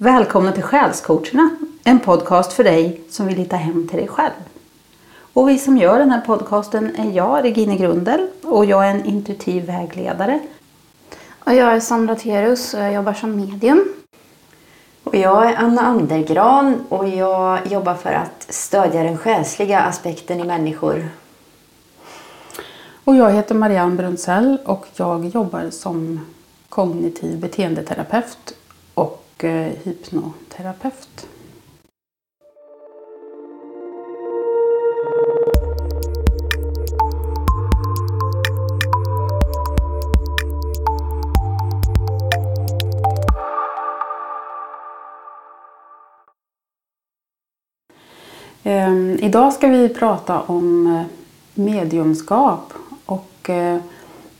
Välkomna till Själscoacherna, en podcast för dig som vill hitta hem till dig själv. Och vi som gör den här podcasten är jag, Regine Grundel, och jag är en intuitiv vägledare. Och jag är Sandra Terus och jag jobbar som medium. Och jag är Anna Andergran och jag jobbar för att stödja den själsliga aspekten i människor. Och jag heter Marianne Brunzell och jag jobbar som kognitiv beteendeterapeut och hypnoterapeut. Ehm, idag ska vi prata om eh, mediumskap. Och, eh,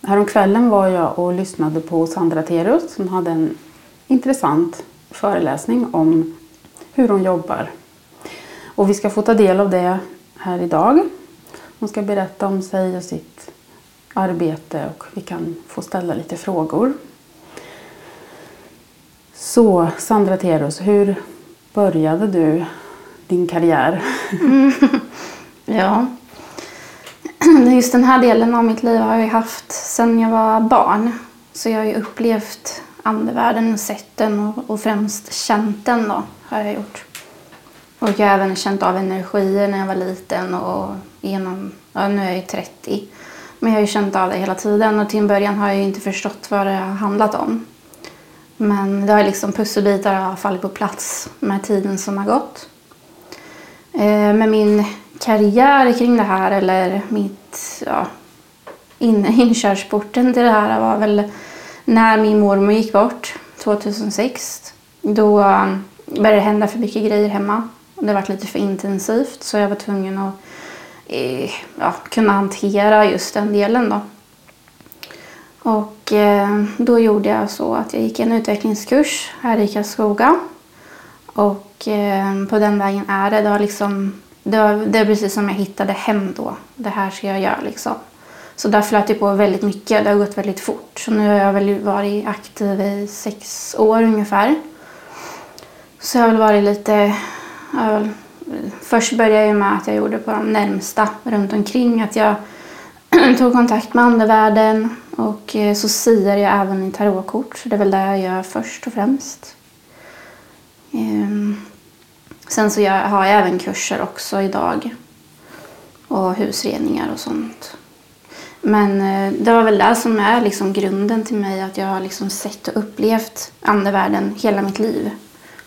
häromkvällen var jag och lyssnade på Sandra Terus som hade en intressant föreläsning om hur hon jobbar. Och vi ska få ta del av det här idag. Hon ska berätta om sig och sitt arbete och vi kan få ställa lite frågor. Så Sandra Terus, hur började du din karriär? Mm. Ja. Just den här delen av mitt liv har jag haft sedan jag var barn. Så jag har ju upplevt andevärlden och sett den och, och främst känt den då, har jag gjort. Och jag har även känt av energier när jag var liten och genom, ja, nu är jag ju 30. Men jag har ju känt av det hela tiden och till en början har jag ju inte förstått vad det har handlat om. Men det har liksom pusselbitar har fallit på plats med tiden som har gått. Eh, med min karriär kring det här eller mitt, ja, in, inkörsporten till det här var väl när min mormor gick bort 2006. Då um, började det hända för mycket grejer hemma. Det var lite för intensivt så jag var tvungen att eh, ja, kunna hantera just den delen då. Och eh, då gjorde jag så att jag gick en utvecklingskurs här i Karlskoga. Och eh, på den vägen är det. Det, var liksom, det, var, det är precis som jag hittade hem då. Det här ska jag göra liksom. Så där flöt det på väldigt mycket. Det har gått väldigt fort. Så nu har jag väl varit aktiv i sex år ungefär. Så jag har väl varit lite... Väl, först började jag med att jag gjorde på de närmsta runt omkring. Att jag tog kontakt med andevärlden och eh, så siar jag även i tarotkort. Så det är väl det jag gör först och främst. Ehm, sen så har jag även kurser också idag. Och husreningar och sånt. Men eh, det var väl det som är liksom grunden till mig, att jag har liksom sett och upplevt andevärlden hela mitt liv.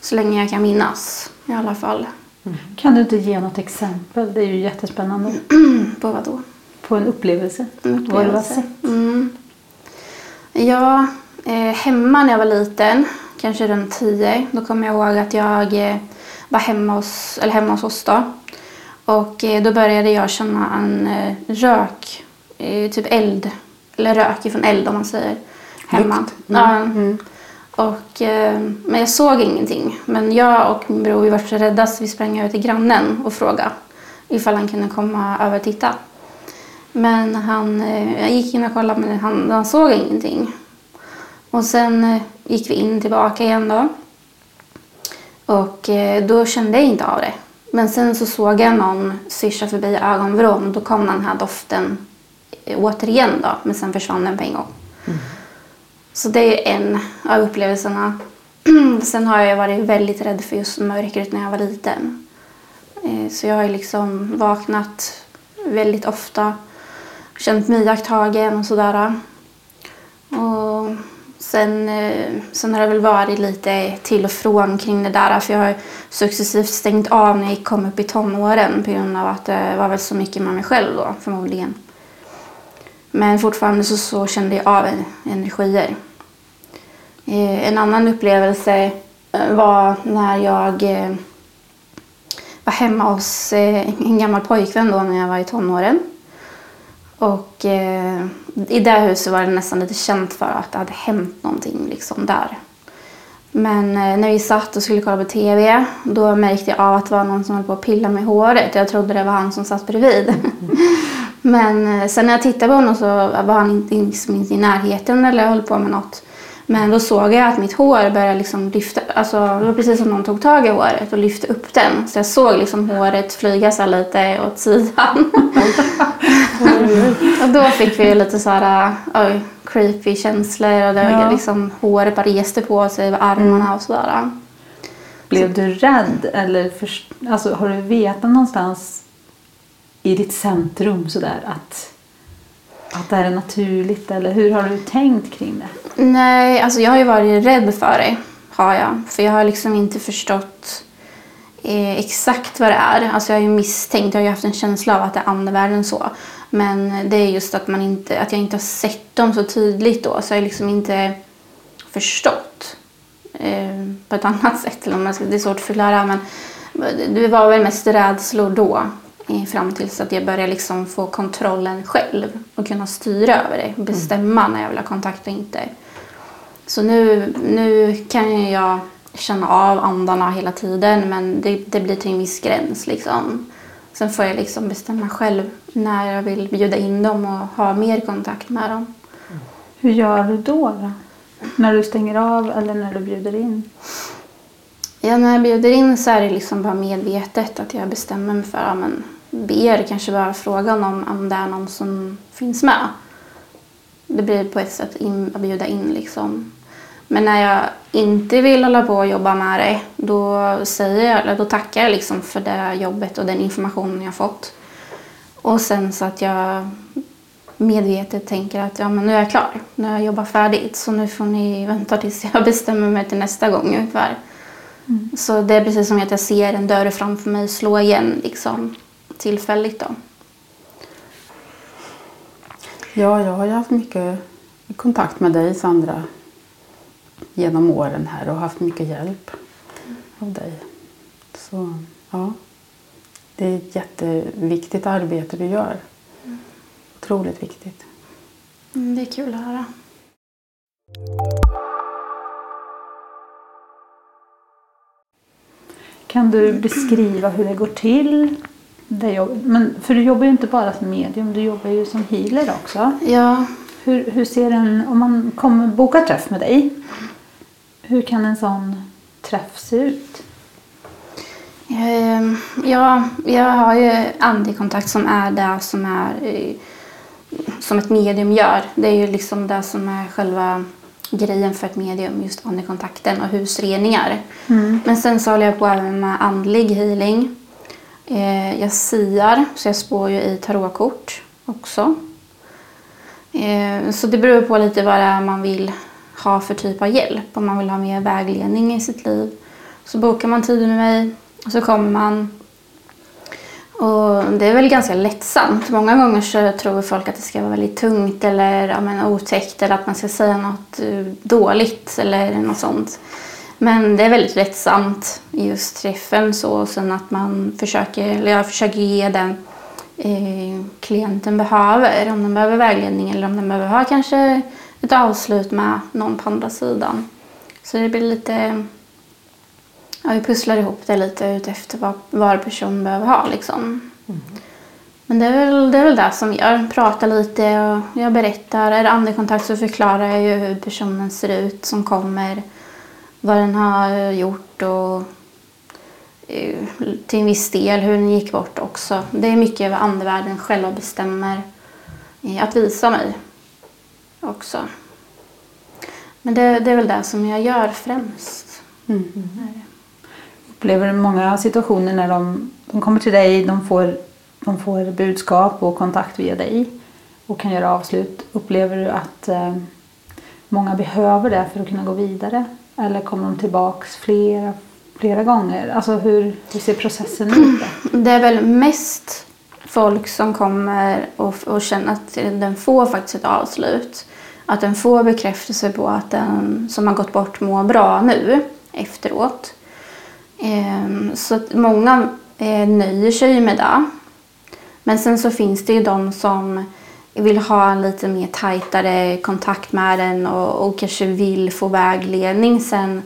Så länge jag kan minnas i alla fall. Mm. Kan du inte ge något exempel? Det är ju jättespännande. På vad då? På en upplevelse. En upplevelse. Vad du har sett. Mm. Ja, eh, hemma när jag var liten, kanske runt tio, då kommer jag ihåg att jag eh, var hemma hos, eller hemma hos oss då. Och eh, då började jag känna en rök typ eld, eller rök ifrån eld om man säger, hemma. Mm. Ja. Mm. Och, eh, men jag såg ingenting. Men jag och min bror vi var så rädda så vi sprang över till grannen och frågade ifall han kunde komma över och titta. Men han, eh, jag gick in och kollade men han, han såg ingenting. Och sen eh, gick vi in tillbaka igen då. Och då kände jag inte av det. Men sen så såg jag någon svischa förbi ögonvrån och då kom den här doften återigen då, men sen försvann den på en gång. Mm. Så det är en av upplevelserna. sen har jag varit väldigt rädd för just mörkret när jag var liten. Eh, så jag har liksom vaknat väldigt ofta, känt mig iakttagen och sådär. Och sen, eh, sen har det väl varit lite till och från kring det där för jag har successivt stängt av när jag kom upp i tonåren på grund av att det var väl så mycket med mig själv då förmodligen. Men fortfarande så, så kände jag av energier. Eh, en annan upplevelse eh, var när jag eh, var hemma hos eh, en gammal pojkvän då när jag var i tonåren. Och eh, i det huset var det nästan lite känt för att det hade hänt någonting liksom där. Men när vi satt och skulle kolla på TV då märkte jag av att det var någon som höll på att pilla med håret. Jag trodde det var han som satt bredvid. Mm. Men sen när jag tittade på honom så var han inte, liksom inte i närheten eller höll på med något. Men då såg jag att mitt hår började liksom lyfta, alltså det var precis som någon tog tag i håret och lyfte upp den. Så jag såg liksom håret flyga så lite åt sidan. och då fick vi lite så här, oj, creepy känslor och det Ja. liksom, håret bara reste på sig armarna och sådär. Blev du rädd eller först, alltså, har du vetat någonstans i ditt centrum sådär att, att det här är naturligt eller hur har du tänkt kring det? Nej, alltså jag har ju varit rädd för det. Har jag. För jag har liksom inte förstått eh, exakt vad det är. Alltså jag har ju misstänkt, jag har ju haft en känsla av att det är andevärlden så. Men det är just att, man inte, att jag inte har sett dem så tydligt då. Så jag har liksom inte förstått eh, på ett annat sätt. Eller om man ska, det är svårt att förklara. Men det var väl mest rädslor då. Fram tills att jag började liksom få kontrollen själv och kunna styra över det. Bestämma när jag vill ha kontakt och inte. Så nu, nu kan jag känna av andarna hela tiden men det, det blir till en viss gräns. Liksom. Sen får jag liksom bestämma själv när jag vill bjuda in dem och ha mer kontakt med dem. Hur gör du då? då? När du stänger av eller när du bjuder in? Ja, när jag bjuder in så är det liksom bara medvetet att jag bestämmer mig för att ja, ber kanske bara frågan om, om det är någon som finns med. Det blir på ett sätt in, att bjuda in liksom. Men när jag inte vill hålla på och jobba med det då, säger jag, eller då tackar jag liksom för det jobbet och den informationen jag fått. Och sen så att jag medvetet tänker att ja, men nu är jag klar. Nu har jag jobbat färdigt så nu får ni vänta tills jag bestämmer mig till nästa gång ungefär. Så det är precis som att jag ser en dörr framför mig slå igen liksom, tillfälligt. Då. Ja, jag har ju haft mycket kontakt med dig Sandra genom åren här och haft mycket hjälp av dig. Så ja, det är ett jätteviktigt arbete du gör. Otroligt viktigt. Mm, det är kul att höra. Kan du beskriva hur det går till? Det jobb... Men, för du jobbar ju inte bara som medium, du jobbar ju som healer också. Ja, Hur, hur ser en, om man kommer boka träff med dig, hur kan en sån träff se ut? Ehm, Ja, jag har ju andikontakt som är det som är eh, som ett medium gör. Det är ju liksom det som är själva grejen för ett medium, just andekontakten och husreningar. Men sen så håller jag på även med andlig healing. Eh, Jag siar, så jag spår ju i tarotkort också. Eh, Så det beror på lite vad det är man vill ha för typ av hjälp. Om man vill ha mer vägledning i sitt liv. Så bokar man tid med mig och så kommer man. Och det är väl ganska lättsamt. Många gånger så tror folk att det ska vara väldigt tungt eller ja, men, otäckt eller att man ska säga något eh, dåligt eller något sånt. Men det är väldigt lättsamt i just träffen så. Och sen att man försöker, eller jag försöker ge den eh, klienten behöver. Om den behöver vägledning eller om den behöver ha kanske ett avslut med någon på andra sidan. Så det blir lite... Ja, vi pusslar ihop det lite utefter vad var person behöver ha liksom. Men det är, väl, det är väl det som gör. Prata lite och jag berättar. Är det andekontakt så förklarar jag ju hur personen ser ut som kommer. Vad den har gjort och eh, till en viss del hur den gick bort också. Det är mycket vad andevärlden själva bestämmer att visa mig också. Men det, det är väl det som jag gör främst. Upplever du många situationer när de, de kommer till dig, de får, de får budskap och kontakt via dig och kan göra avslut. Upplever du att eh, många behöver det för att kunna gå vidare? Eller kommer de tillbaks flera, flera gånger? Alltså hur, hur ser processen ut? då? Det är väl mest folk som kommer och, och känner att den får faktiskt ett avslut. Att den får bekräftelse på att den som har gått bort mår bra nu efteråt. Ehm, så att många eh, nöjer sig med det. Men sen så finns det ju de som vill ha en lite mer tajtare kontakt med den och, och kanske vill få vägledning sen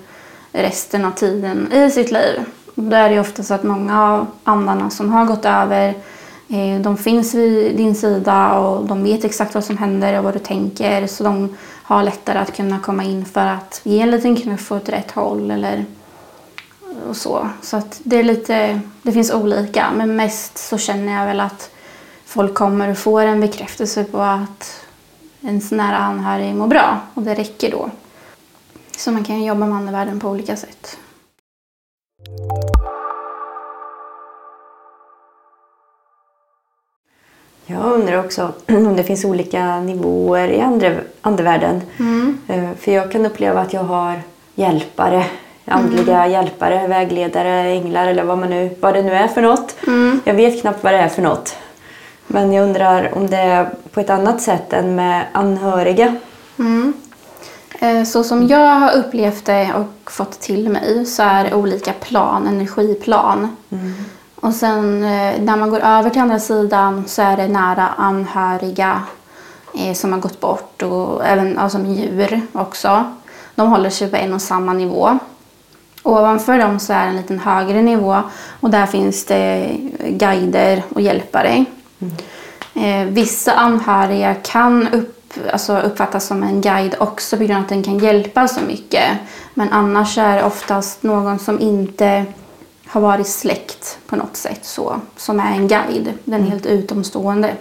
resten av tiden i sitt liv. Då är det ju ofta så att många av andarna som har gått över eh, De finns vid din sida och de vet exakt vad som händer och vad du tänker. Så de har lättare att kunna komma in för att ge en liten knuff åt rätt håll eller och så. Så att det är lite, det finns olika. Men mest så känner jag väl att folk kommer och får en bekräftelse på att ens nära anhörig mår bra. Och det räcker då. Så man kan jobba med andevärlden på olika sätt. Jag undrar också om det finns olika nivåer i andevärlden. Eh, För jag kan uppleva att jag har hjälpare, andliga hjälpare, vägledare, änglar eller vad, man nu, vad det nu är för något. Jag vet knappt vad det är för något. Men jag undrar om det är på ett annat sätt än med anhöriga. Eh, Så som jag har upplevt det och fått till mig så är det olika plan, energiplan. Och sen eh, när man går över till andra sidan så är det nära anhöriga eh, som har gått bort och även alltså, djur också. De håller sig på en och samma nivå. Ovanför dem så är en liten högre nivå och där finns det guider och hjälpare. Eh, vissa anhöriga kan upp, alltså uppfattas som en guide också på grund av att den kan hjälpa så mycket. Men annars är det oftast någon som inte har varit släkt på något sätt så, som är en guide. Den är helt utomstående.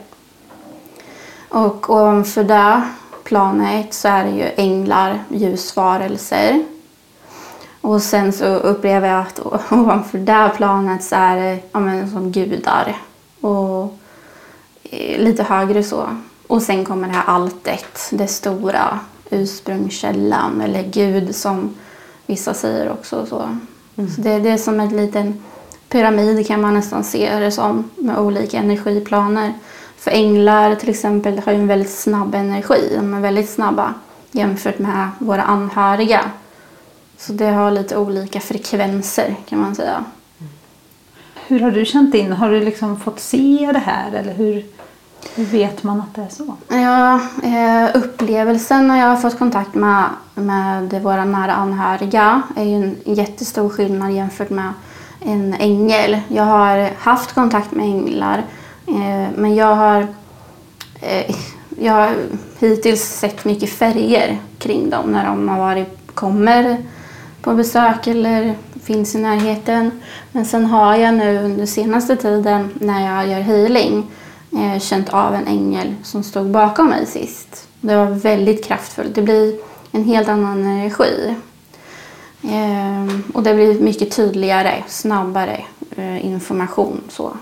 Och ovanför det planet så är det ju änglar, ljusvarelser. Och sen så upplever jag att ovanför det planet så är det ja, men, som gudar. Och eh, lite högre så. Och sen kommer det här alltet, det stora, ursprungskällan eller Gud som vissa säger också. Så, så det, det är som en liten pyramid kan man nästan se det som med olika energiplaner. För änglar till exempel har ju en väldigt snabb energi, de är väldigt snabba jämfört med våra anhöriga. Så det har lite olika frekvenser kan man säga. Hur har du känt in? Har du liksom fått se det här eller hur, hur vet man att det är så? Ja, eh, upplevelsen när jag har fått kontakt med, med våra nära anhöriga är ju en jättestor skillnad jämfört med en ängel. Jag har haft kontakt med änglar eh, men jag har, eh, jag har hittills sett mycket färger kring dem när de har varit, kommer på besök eller finns i närheten. Men sen har jag nu under senaste tiden när jag gör healing eh, känt av en ängel som stod bakom mig sist. Det var väldigt kraftfullt. Det blir en helt annan energi. Eh, och det blir mycket tydligare, snabbare eh, information. Så.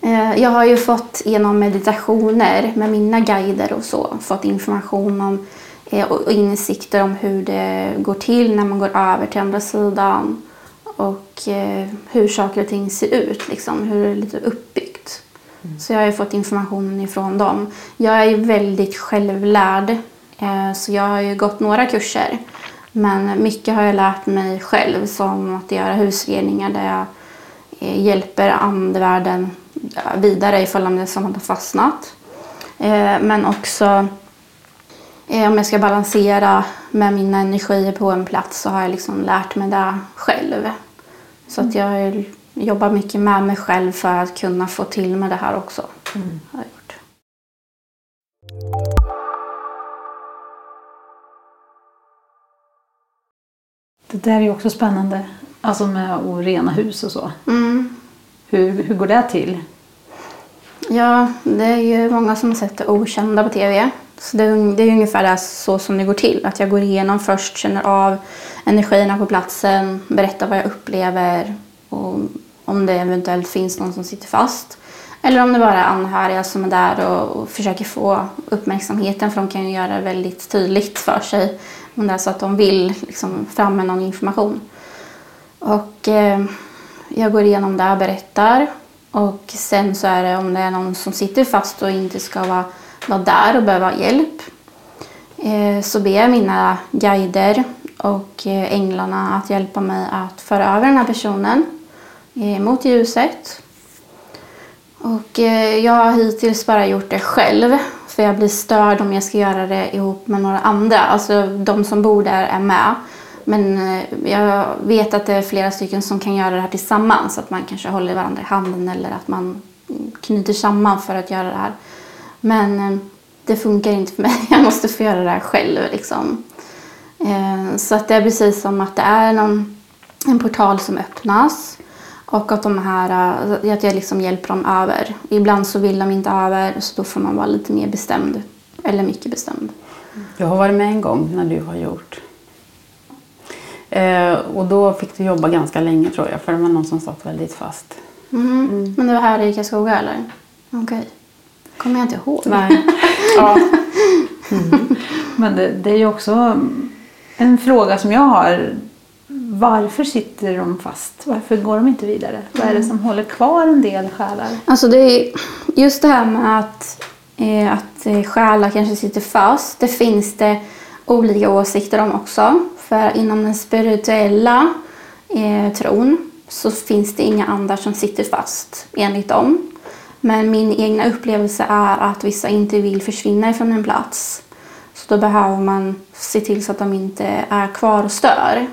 Eh, Jag har ju fått genom meditationer med mina guider och så fått information om och och insikter om hur det går till när man går över till andra sidan och eh, hur saker och ting ser ut, liksom, hur det är lite uppbyggt. Så jag har ju fått informationen ifrån dem. Jag är ju väldigt självlärd eh, så jag har ju gått några kurser men mycket har jag lärt mig själv som att göra husreningar där jag eh, hjälper andevärlden vidare ifall om det som har fastnat. Eh, Men också eh, om jag ska balansera med mina energier på en plats så har jag liksom lärt mig det själv. Så att jag har- jobbar mycket med mig själv för att kunna få till med det här också. Har jag gjort. Det där är ju också spännande. Alltså med att rena hus och så. Mm. Hur, hur går det till? Ja, det är ju många som det okända på TV. Så det, är det är ungefär det så som det går till. Att jag går igenom först, känner av energierna på platsen, berättar vad jag upplever och om det eventuellt finns någon som sitter fast. Eller om det bara är anhöriga som är där och, och försöker få uppmärksamheten för de kan ju göra det väldigt tydligt för sig om det är så att de vill liksom, fram med någon information. Och eh, jag går igenom det och berättar. Och sen så är det om det är någon som sitter fast och inte ska vara, vara där och behöva hjälp. Eh, så ber jag mina guider och eh, änglarna att hjälpa mig att föra över den här personen eh, mot ljuset. Och jag har hittills bara gjort det själv. För jag blir störd om jag ska göra det ihop med några andra. Alltså de som bor där är med. Men jag vet att det är flera stycken som kan göra det här tillsammans. Att man kanske håller varandra i handen eller att man mm, knyter samman för att göra det här. Men eh, det funkar inte för mig. Jag måste få göra det här själv. Liksom. Eh, så att det är precis som att det är någon, en portal som öppnas och att, de här, eh, att jag liksom hjälper dem över. Ibland så vill de inte över så då får man vara lite mer bestämd. Eller mycket bestämd. Jag har varit med en gång när du har gjort. Eh, och då fick du jobba ganska länge tror jag för det var någon som satt väldigt fast. Mm. Men det var här i Karlskoga eller? Okej. Kommer jag inte ihåg. Nej. ja. Men det, det är ju också en fråga som jag har. Varför sitter de fast? Varför går de inte vidare? Vad är det som håller kvar en del själar? Alltså det är just det här med att, eh, att eh, själar kanske sitter fast. Det finns det olika åsikter om också. För inom den spirituella eh, tron så finns det inga andar som sitter fast enligt dem. Men min egna upplevelse är att vissa inte vill försvinna från en plats. Så då behöver man se till så att de inte är kvar och stör.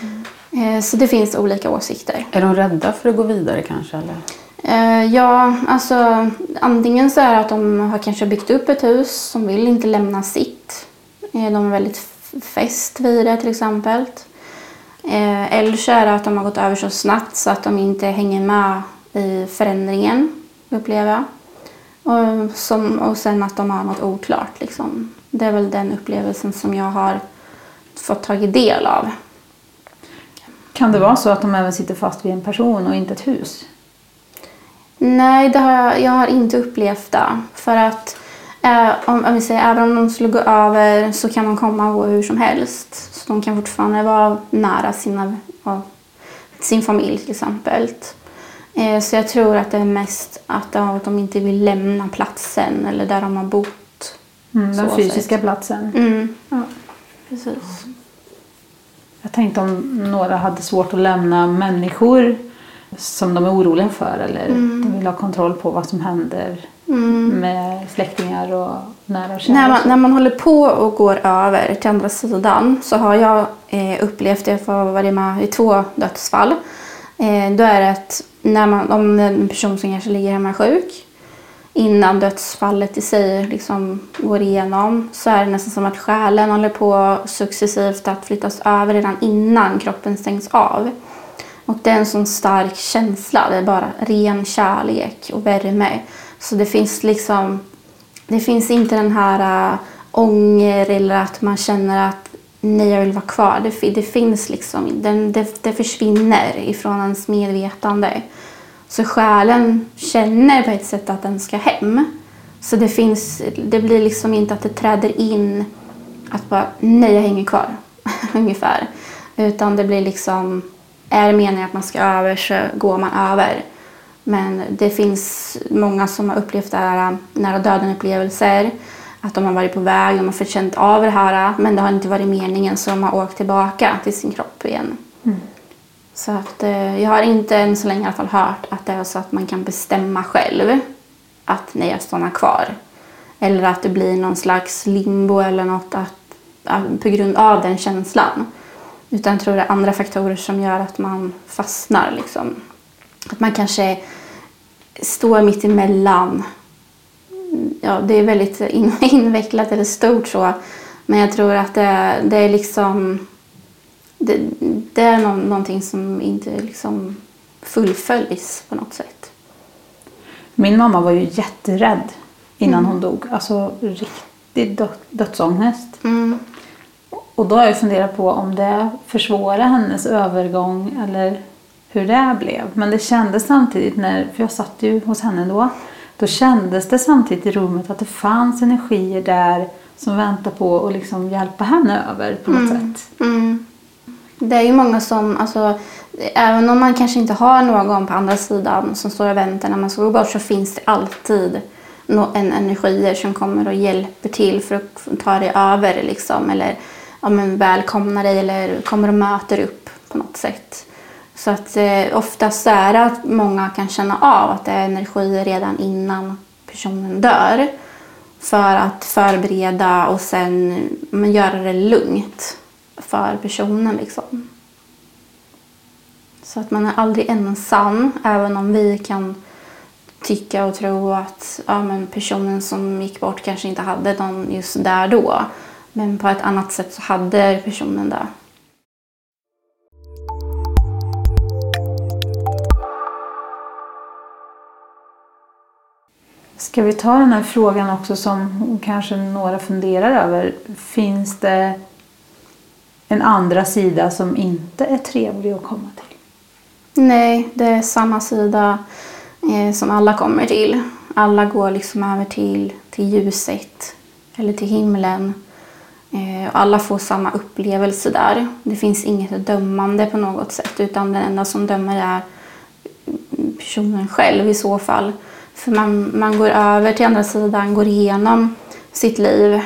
Mm. Så det finns olika åsikter. Är de rädda för att gå vidare kanske? Eller? Eh, ja, alltså antingen så är det att de har kanske byggt upp ett hus som vill inte lämna sitt. Eh, de är väldigt fäst vid det till exempel. Eller så är det att de har gått över så snabbt så att de inte hänger med i förändringen, upplever jag. Och, som, och sen att de har något oklart. Liksom. Det är väl den upplevelsen som jag har fått tagit del av. Kan det vara så att de även sitter fast vid en person och inte ett hus? Nej, det har jag, jag har inte upplevt det. För att eh, om, om vi säger, även om de skulle gå över så kan de komma och gå hur som helst. Så de kan fortfarande vara nära sina, sin familj till exempel. Eh, så jag tror att det är mest att, att de inte vill lämna platsen eller där de har bott. Mm, den fysiska sätt. platsen. Mm. Ja, precis. Jag tänkte om några hade svårt att lämna människor som de är oroliga för eller mm. de vill ha kontroll på vad som händer mm. med släktingar och nära och kära. När man, när man håller på och går över till andra sidan så har jag eh, upplevt, jag har varit med i två dödsfall, eh, då är det att när man, om en person som kanske ligger hemma sjuk innan dödsfallet i sig liksom går igenom så är det nästan som att själen håller på successivt att flyttas över redan innan kroppen stängs av. Och det är en sån stark känsla, det är bara ren kärlek och värme. Så det finns liksom, det finns inte den här äh, ånger eller att man känner att nej, jag vill vara kvar. Det, det finns liksom, det, det, det försvinner ifrån ens medvetande. Så själen känner på ett sätt att den ska hem. Så det, finns, det blir liksom inte att det träder in att bara nej, jag hänger kvar. Ungefär. Utan det blir liksom, är det meningen att man ska över så går man över. Men det finns många som har upplevt det här äh, nära döden-upplevelser. Att de har varit på väg, de har förkänt av det här men det har inte varit meningen så de har åkt tillbaka till sin kropp igen. Mm. Så att, eh, jag har inte än så länge i alla fall hört att det är så att man kan bestämma själv att nej, jag stannar kvar. Eller att det blir någon slags limbo eller något att, att, på grund av den känslan. Utan jag tror det är andra faktorer som gör att man fastnar. Liksom. Att man kanske står mitt emellan. Ja, det är väldigt invecklat eller stort så. Men jag tror att det, det är liksom det, det är no någonting som inte liksom fullföljs på något sätt. Min mamma var ju jätterädd innan mm. hon dog. Alltså riktig dö dödsångest. Mm. Och då har jag funderat på om det försvårar hennes övergång eller hur det blev. Men det kändes samtidigt, när, för jag satt ju hos henne då, då kändes det samtidigt i rummet att det fanns energier där som väntade på att liksom hjälpa henne över på något mm. sätt. Mm. Det är ju många som, alltså, även om man kanske inte har någon på andra sidan som står och väntar när man ska gå bort så finns det alltid en energier som kommer och hjälper till för att ta dig över liksom, eller ja, men välkomnar dig eller kommer och möter upp på något sätt. Så att eh, oftast är det att många kan känna av att det är energi redan innan personen dör för att förbereda och sen men, göra det lugnt för personen. Liksom. Så att man är aldrig ensam, även om vi kan tycka och tro att ja, men personen som gick bort kanske inte hade någon just där då. Men på ett annat sätt så hade personen det. Ska vi ta den här frågan också som kanske några funderar över. Finns det en andra sida som inte är trevlig att komma till? Nej, det är samma sida eh, som alla kommer till. Alla går liksom över till, till ljuset eller till himlen. Eh, alla får samma upplevelse där. Det finns inget dömande på något sätt utan den enda som dömer är personen själv i så fall. För man, man går över till andra sidan, går igenom sitt liv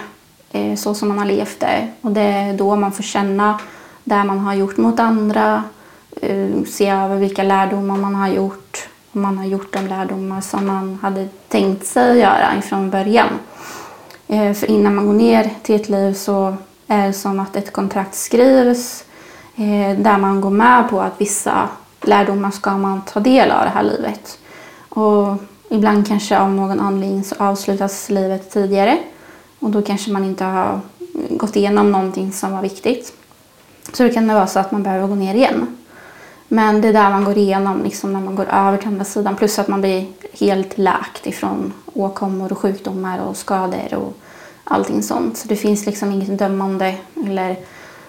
eh, så som man har levt det. Och det är då man får känna det man har gjort mot andra, eh, se över vilka lärdomar man har gjort. Om man har gjort de lärdomar som man hade tänkt sig göra ifrån början. Eh, för innan man går ner till ett liv så är det som att ett kontrakt skrivs eh, där man går med på att vissa lärdomar ska man ta del av det här livet. Och ibland kanske av någon anledning så avslutas livet tidigare och då kanske man inte har gått igenom någonting som var viktigt. Så det kan det vara så att man behöver gå ner igen. Men det är där man går igenom liksom när man går över till andra sidan. Plus att man blir helt läkt ifrån åkommor och sjukdomar och skador och allting sånt. Så det finns liksom inget dömande eller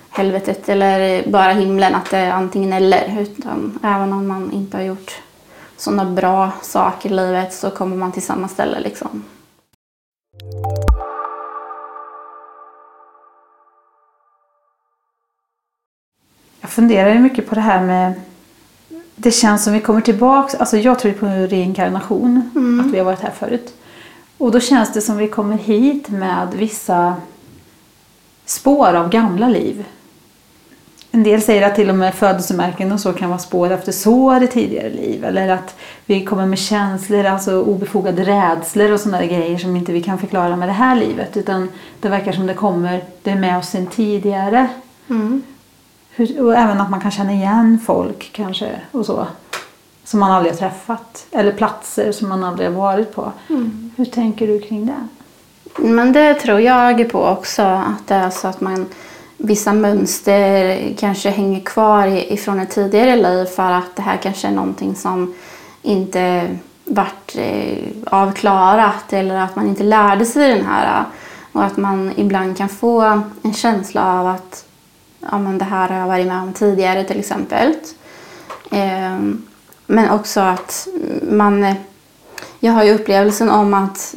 helvetet eller bara himlen att det är antingen eller. Utan även om man inte har gjort sådana bra saker i livet så kommer man till samma ställe liksom. Jag funderar ju mycket på det här med det känns som vi kommer tillbaks. Alltså jag tror på reinkarnation, Mm. att vi har varit här förut. Och då känns det som vi kommer hit med vissa spår av gamla liv. En del säger att till och med födelsemärken och så kan vara spår efter sår i tidigare liv. Eller att vi kommer med känslor, alltså obefogade rädslor och sådana grejer som inte vi kan förklara med det här livet. Utan det verkar som det kommer, det är med oss sen tidigare. Mm. Hur, och även att man kan känna igen folk kanske och så. Som man aldrig har träffat. Eller platser som man aldrig har varit på. Hur tänker du kring det? Men det tror jag på också. Att det är så att man vissa mönster kanske hänger kvar ifrån ett tidigare liv för att det här kanske är någonting som inte vart eh, avklarat eller att man inte lärde sig den här. Eh, och att man ibland kan få en känsla av att ja, men det här har jag varit med om tidigare till exempel. Ehm, men också att man jag har ju upplevelsen om att,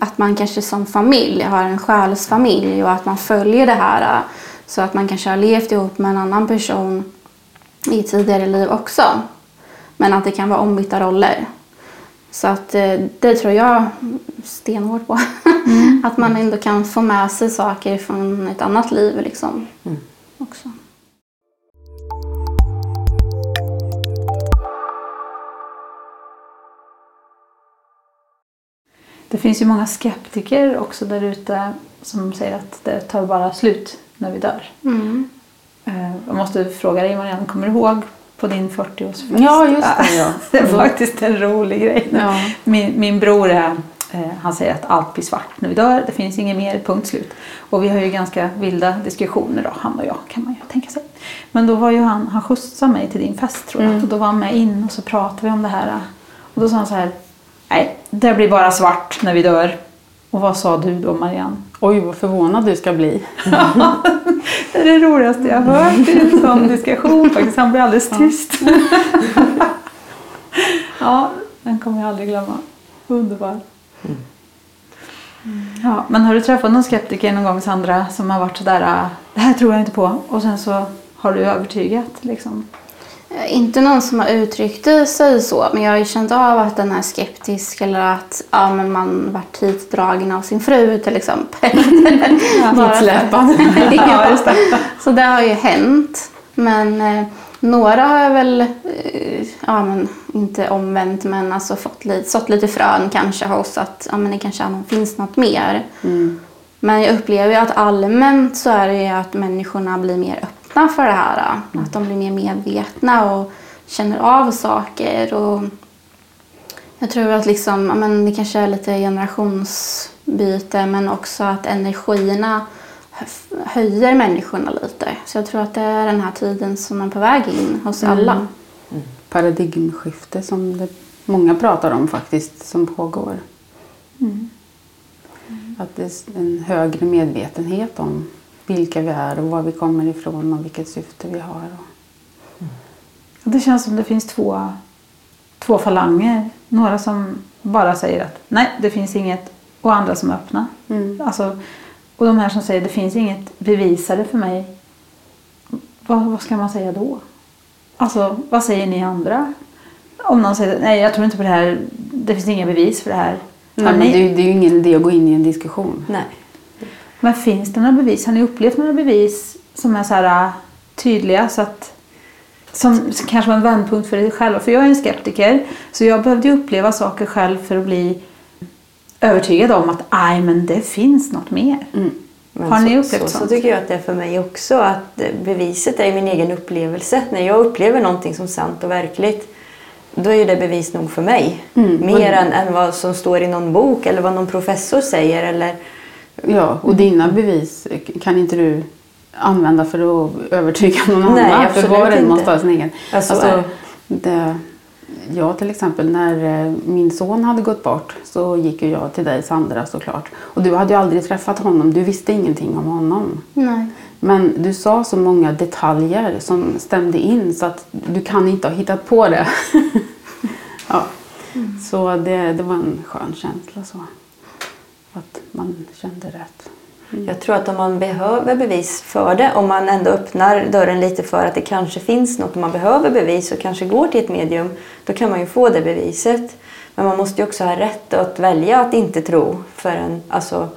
att man kanske som familj har en själsfamilj och att man följer det här. Eh, så att man kanske har levt ihop med en annan person i tidigare liv också. Men att det kan vara ombytta roller. Så att eh, det tror jag stenhårt på. att man ändå kan få med sig saker från ett annat liv liksom. Också. Det finns ju många skeptiker också där ute som säger att det tar bara slut när vi dör. Mm. Eh, Jag måste fråga dig Marianne, kommer du ihåg på din 40-årsfest? Ja, just det, ja. det är faktiskt en rolig grej. Ja. Min, min bror är, eh, han säger att allt blir svart när vi dör. Det finns inget mer, punkt slut. Och vi har ju ganska vilda diskussioner då, han och jag kan man ju tänka sig. Men då var ju han, han skjutsade mig till din fest tror jag. Och då var han med in och så pratade vi om det här. Och då sa han så här, nej det blir bara svart när vi dör. Och vad sa du då Marianne? Oj, vad förvånad du ska bli. Det är det roligaste jag har hört i en sån diskussion faktiskt. Han blir alldeles tyst. ja, den kommer jag aldrig glömma. Underbar. Ja, men har du träffat någon skeptiker någon gång Sandra som har varit sådär, "Ah, det här tror jag inte på. Och sen så har du övertygat liksom. Eh, Inte någon som har uttryckt sig så, men jag har ju känt av att den är skeptisk eller att ja, men man varit hitdragen av sin fru till exempel. Hitsläpad. ja, just det. Så det har ju hänt. Men eh, några har jag väl, eh, ja men inte omvänt, men alltså fått lite, sått lite frön kanske hos att ja, men det kanske finns något mer. Men jag upplever ju att allmänt så är det ju att människorna blir mer öppna för det här. Att de blir mer medvetna och känner av saker. Och Jag tror att liksom, men det kanske är lite generationsbyte men också att energierna hö- höjer människorna lite. Så jag tror att det är den här tiden som är på väg in hos alla. Paradigmskifte som det, många pratar om faktiskt, som pågår. Att det är en högre medvetenhet om vilka vi är och var vi kommer ifrån och vilket syfte vi har. Det känns som det finns två, två falanger. Några som bara säger att nej, det finns inget. Och andra som är öppna. Mm. Alltså, och de här som säger det finns inget bevisade för mig. Vad, vad ska man säga då? Alltså, vad säger ni andra? Om någon säger nej, jag tror inte på det här. Det finns inga bevis för det här. Nej, men det, är ju- det är ju ingen idé att gå in i en diskussion. Nej. Men finns det några bevis? Har ni upplevt några bevis som är så här äh, tydliga så att som kanske var en vändpunkt för er själva? För jag är en skeptiker så jag behövde uppleva saker själv för att bli övertygad om att aj men det finns något mer. Mm. Har ni så, upplevt så, så sånt? tycker jag att det är för mig också. Att beviset är min egen upplevelse. När jag upplever någonting som sant och verkligt då är det bevis nog för mig. Mm. Mer än, än vad som står i någon bok eller vad någon professor säger. Eller, Ja, och dina bevis kan inte du använda för att övertyga någon Nej, annan. För absolut var och en måste ha sin egen. Alltså, det. jag till exempel, när eh, min son hade gått bort så gick ju jag till dig Sandra såklart. Och du hade ju aldrig träffat honom, du visste ingenting om honom. Nej. Men du sa så många detaljer som stämde in så att du kan inte ha hittat på det. ja. Så det, det var en skön känsla så. Att man kände rätt. Jag tror att om man behöver bevis för det, om man ändå öppnar dörren lite för att det kanske finns något och man behöver bevis och kanske går till ett medium, då kan man ju få det beviset. Men man måste ju också ha rätt att välja att inte tro förrän, alltså,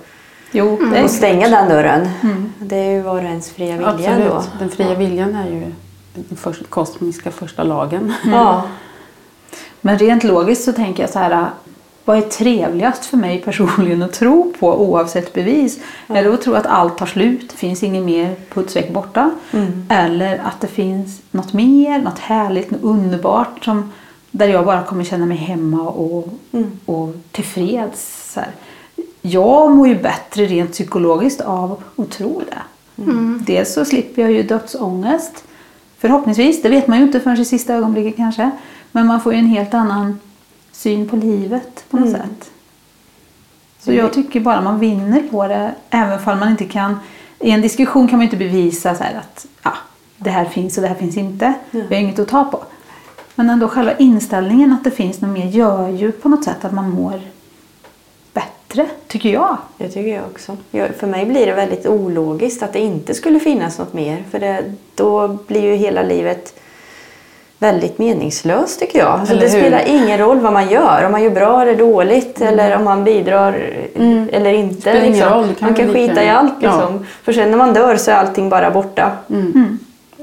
Jo, det är och stänga den dörren. Mm. Det är ju var och ens fria vilja Absolut. då. Den fria viljan är ju den första, kosmiska första lagen. Ja. Men rent logiskt så tänker jag så här. Vad är trevligast för mig personligen att tro på oavsett bevis? Är det att tro att allt tar slut, det finns inget mer putsväck borta? Eller att det finns något mer, något härligt, något underbart som, där jag bara kommer känna mig hemma och, och tillfreds. Så här. Jag mår ju bättre rent psykologiskt av att tro det. Dels så slipper jag ju dödsångest. Förhoppningsvis, det vet man ju inte förrän i sista ögonblicket kanske. Men man får ju en helt annan syn på livet på något sätt. Så jag tycker bara man vinner på det även om man inte kan... I en diskussion kan man inte bevisa så här att ja, det här finns och det här finns inte. Vi har inget att ta på. Men ändå själva inställningen att det finns något mer gör ju på något sätt att man mår bättre, tycker jag. Det tycker jag också. Jag, för mig blir det väldigt ologiskt att det inte skulle finnas något mer. För det, då blir ju hela livet väldigt meningslöst tycker jag. Alltså Eller det spelar ingen roll vad man gör. Om man gör bra eller dåligt eller om man bidrar eller inte. Mm. Spelar ingen liksom. roll, det kan man kan väl lika skita i allt Ja. liksom. För sen när man dör så är allting bara borta. Mm.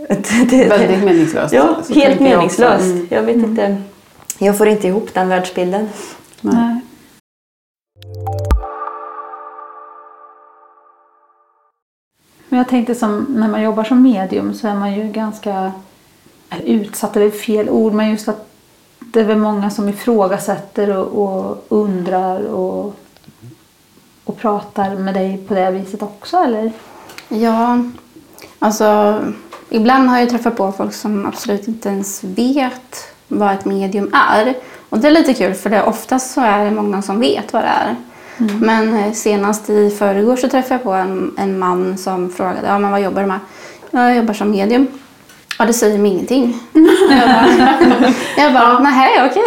Det- det- Väldigt meningslöst. Ja, Så helt tänker jag meningslöst. Mm. Jag vet inte. Jag får inte ihop den världsbilden. Nej. Men jag tänkte som när man jobbar som medium så är man ju ganska eller utsatt, är väl fel ord, men just att det är väl många som ifrågasätter och, och undrar och, och pratar med dig på det viset också, eller? Ja, alltså ibland har jag träffat på folk som absolut inte ens vet vad ett medium är. Och det är lite kul för det oftast så är det många som vet vad det är. Men eh, senast i förrgår så träffade jag på en, en man som frågade ja, men vad jobbar du med? "Ja, Jag jobbar som medium. Ja, det säger mig ingenting. jag bara, jag bara nej okej.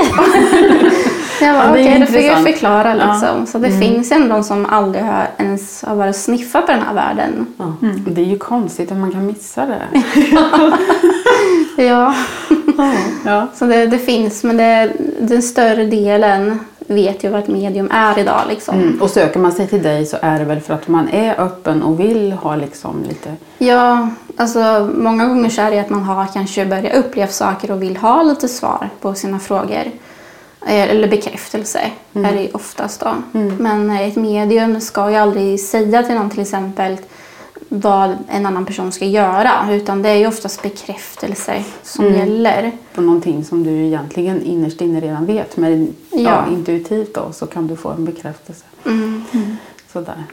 Jag bara, Ja, okej, då fick jag förklara Ja. liksom. Så det finns ändå de som aldrig har ens har varit sniffa på den här världen. Det är ju konstigt att man kan missa det. Ja, Ja. så det, det finns, men det, den större delen vet ju vad ett medium är idag. Liksom. Mm. Och söker man sig till dig så är det väl för att man är öppen och vill ha liksom lite... Ja, alltså många gånger så är det att man har kanske börjat uppleva saker och vill ha lite svar på sina frågor. Eh, Eller bekräftelse är det ju oftast då. Men eh, ett medium ska ju aldrig säga till någon till exempel vad en annan person ska göra. Utan det är ju oftast bekräftelse som Mm. gäller. På någonting som du egentligen innerst inne redan vet. Men ja. Ja. intuitivt då så kan du få en bekräftelse. Mm. Sådär.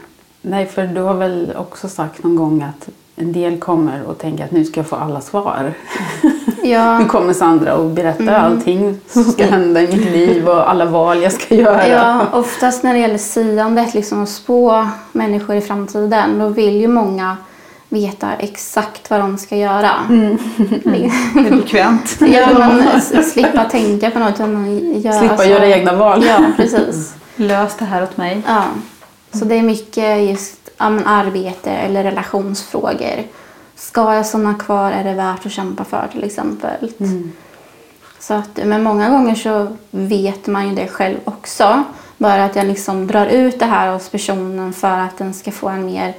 Nej, för du har väl också sagt någon gång att en del kommer och tänker att nu ska jag få alla svar. Ja. Nu kommer Sandra och berättar Mm. allting som ska hända i mitt liv och alla val jag ska göra. Ja, oftast när det gäller siandet, liksom att spå människor i framtiden, då vill ju många veta exakt vad de ska göra. Mm. Det är bekvämt. Ja, men slippa tänka på något utan göra Slippa så. göra egna val. Ja, precis. Lös det här åt mig. Ja. Så det är mycket just ja, men arbete eller relationsfrågor. Ska jag stanna kvar? Är det värt att kämpa för till exempel? Mm. Så att, men många gånger så vet man ju det själv också. Bara att jag liksom drar ut det här hos personen för att den ska få en mer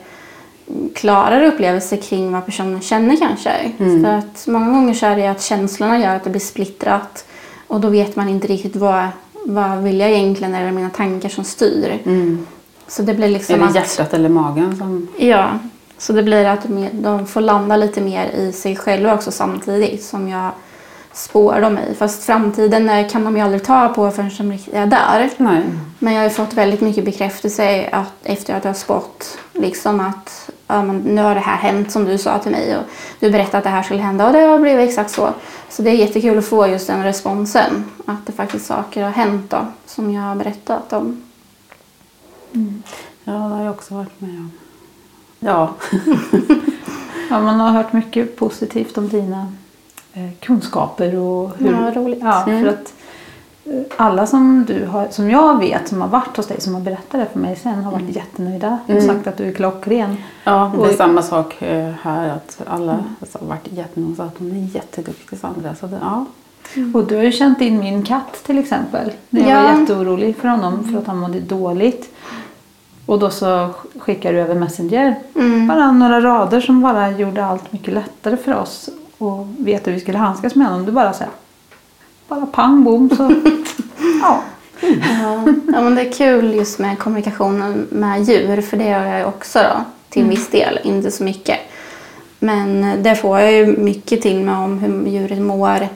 klarare upplevelse kring vad personen känner kanske. Mm. För att många gånger så är det att känslorna gör att det blir splittrat och då vet man inte riktigt vad, vad vill jag egentligen eller mina tankar som styr. Mm. Så det blir liksom Är det att... hjärtat eller magen som... Ja, så det blir att de- får landa lite mer i sig själva också samtidigt som jag spår dem i. Fast framtiden eh, kan de ju aldrig ta på förrän de är där. Nej. Men jag har fått väldigt mycket bekräftelse att, efter att jag har spått liksom att ja, men nu har det här hänt som du sa till mig och du berättade att det här skulle hända och det har blivit exakt så. Så det är jättekul att få just den responsen. Att det faktiskt saker har hänt då som jag har berättat om. Ja, det har jag också varit med om. Ja. Ja, man har hört mycket positivt om dina eh, kunskaper och hur... Ja, roligt. Ja, Mm. för att eh, alla som du har, som jag vet som har varit hos dig, som har berättat det för mig sen, har varit jättenöjda och Mm. sagt att du är klockren. Ja, det är Och- samma sak eh, här. Att alla har varit jättenöjda och att hon är jätteduktig Sandra. Så det, ja. Och du har ju känt in min katt till exempel. När jag Ja. var jätteorolig för honom för att han mådde dåligt. Och då så skickade du över Messenger. Mm. Bara några rader som bara gjorde allt mycket lättare för oss. Och vet hur vi skulle handskas med honom. Du bara så här, bara pang bom så. ja. Ja, ja, men det är kul just med kommunikationen med djur, för det gör jag också då, till viss del, inte så mycket. Men det får jag ju mycket till mig om hur djuret mår.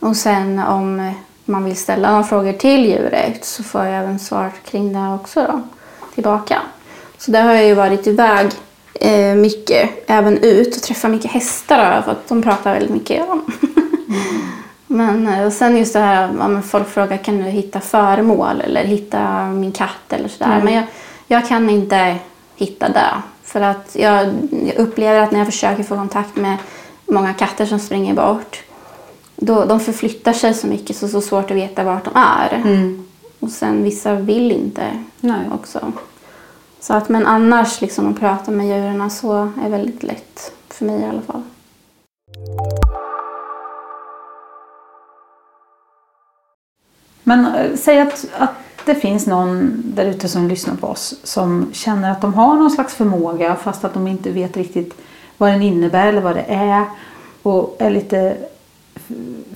Och sen om man vill ställa några frågor till djuret så får jag även svar kring det också då, tillbaka. Så där har jag ju varit iväg eh, mycket, även ut och träffat mycket hästar då, för att de pratar väldigt mycket om. Men eh, och sen just det här om folk frågar kan du hitta föremål eller hitta min katt eller sådär. Mm. Men jag, jag kan inte hitta det. För att jag, jag upplever att när jag försöker få kontakt med många katter som springer bort. Då, de förflyttar sig så mycket så det är så svårt att veta vart de är. Mm. Och sen vissa vill inte Nej. också. Så att, men annars liksom att prata med djuren så är väldigt lätt. För mig i alla fall. Men eh, säg att, att det finns någon där ute som lyssnar på oss som känner att de har någon slags förmåga fast att de inte vet riktigt vad den innebär eller vad det är och är lite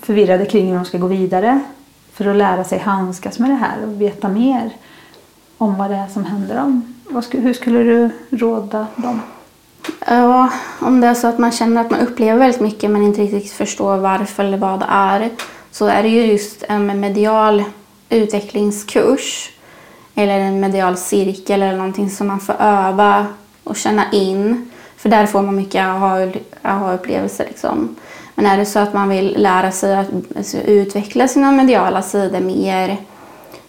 förvirrade kring hur de ska gå vidare för att lära sig handskas med det här och veta mer om vad det är som händer dem. Hur skulle du råda dem? Ja, om det är så att man känner att man upplever väldigt mycket men inte riktigt förstår varför eller vad det är så är det ju just en medial utvecklingskurs eller en medial cirkel eller någonting som man får öva och känna in. För där får man mycket aha- aha-upplevelser. Liksom. Men är det så att man vill lära sig att alltså, utveckla sina mediala sidor mer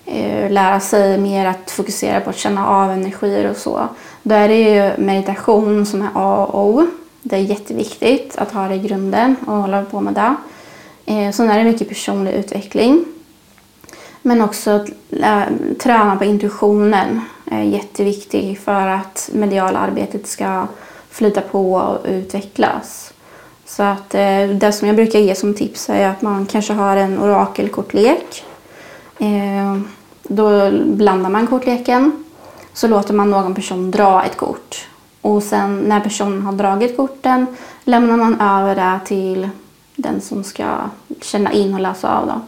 eh, lära sig mer att fokusera på att känna av energier och så. Då är det ju meditation som är A och O. Det är jätteviktigt att ha det i grunden och hålla på med det. Eh, sen är det mycket personlig utveckling. Men också att träna på intuitionen är jätteviktigt för att mediala arbetet ska flyta på och utvecklas. Så att eh, det som jag brukar ge som tips är att man kanske har en orakelkortlek Eh, då blandar man kortleken. Så låter man någon person dra ett kort. Och sen när personen har dragit korten lämnar man över det till den som ska känna in och läsa av. Då.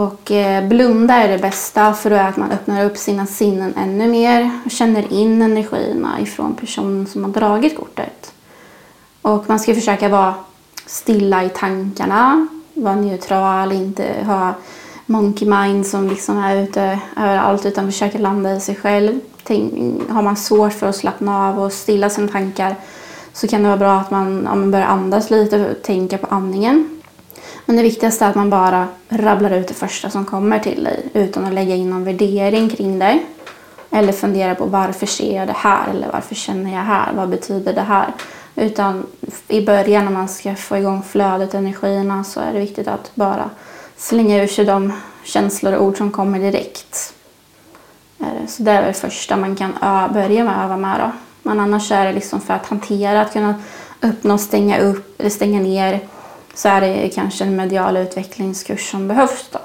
Och eh, blunda är det bästa för då är att man öppnar upp sina sinnen ännu mer och känner in energierna ifrån personen som har dragit kortet. Och man ska försöka vara stilla i tankarna, vara neutral, inte ha monkey mind som liksom är ute överallt utan försöka landa i sig själv. Tänk, har man svårt för att slappna av och stilla sina tankar så kan det vara bra att man, om man börjar andas lite och tänka på andningen. Men det viktigaste är att man bara rabblar ut det första som kommer till dig utan att lägga in någon värdering kring det. Eller fundera på varför ser jag det här eller varför känner jag här? Vad betyder det här? Utan i början när man ska få igång flödet, energierna, så är det viktigt att bara slänga ur sig de känslor och ord som kommer direkt. Så det är det första man kan börja med att öva med. Då. Men annars är det liksom för att hantera, att kunna öppna och stänga upp eller stänga ner så är det kanske en medial utvecklingskurs som behövs då,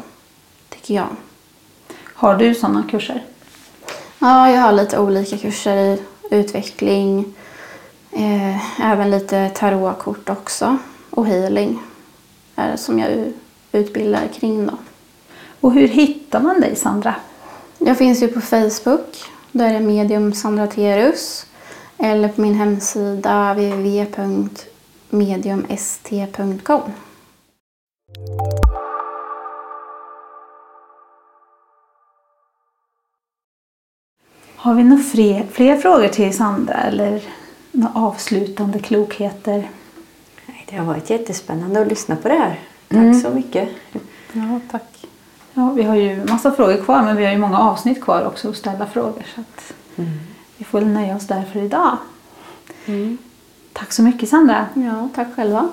tycker jag. Har du sådana kurser? Ja, jag har lite olika kurser i utveckling, eh, även lite tarotkort också och healing är det som jag utbildar kring. Då. Och hur hittar man dig Sandra? Jag finns ju på Facebook. Där är medium Sandra Terus. Eller på min hemsida www.mediumst.com. Har vi några fler, fler frågor till Sandra eller några avslutande klokheter? Det har varit jättespännande att lyssna på det här. Tack mm. så mycket. Ja, tack. Ja, vi har ju massa frågor kvar men vi har ju många avsnitt kvar också att ställa frågor. Så att mm. Vi får nöja oss där för idag. Mm. Tack så mycket Sandra. Ja, tack själva.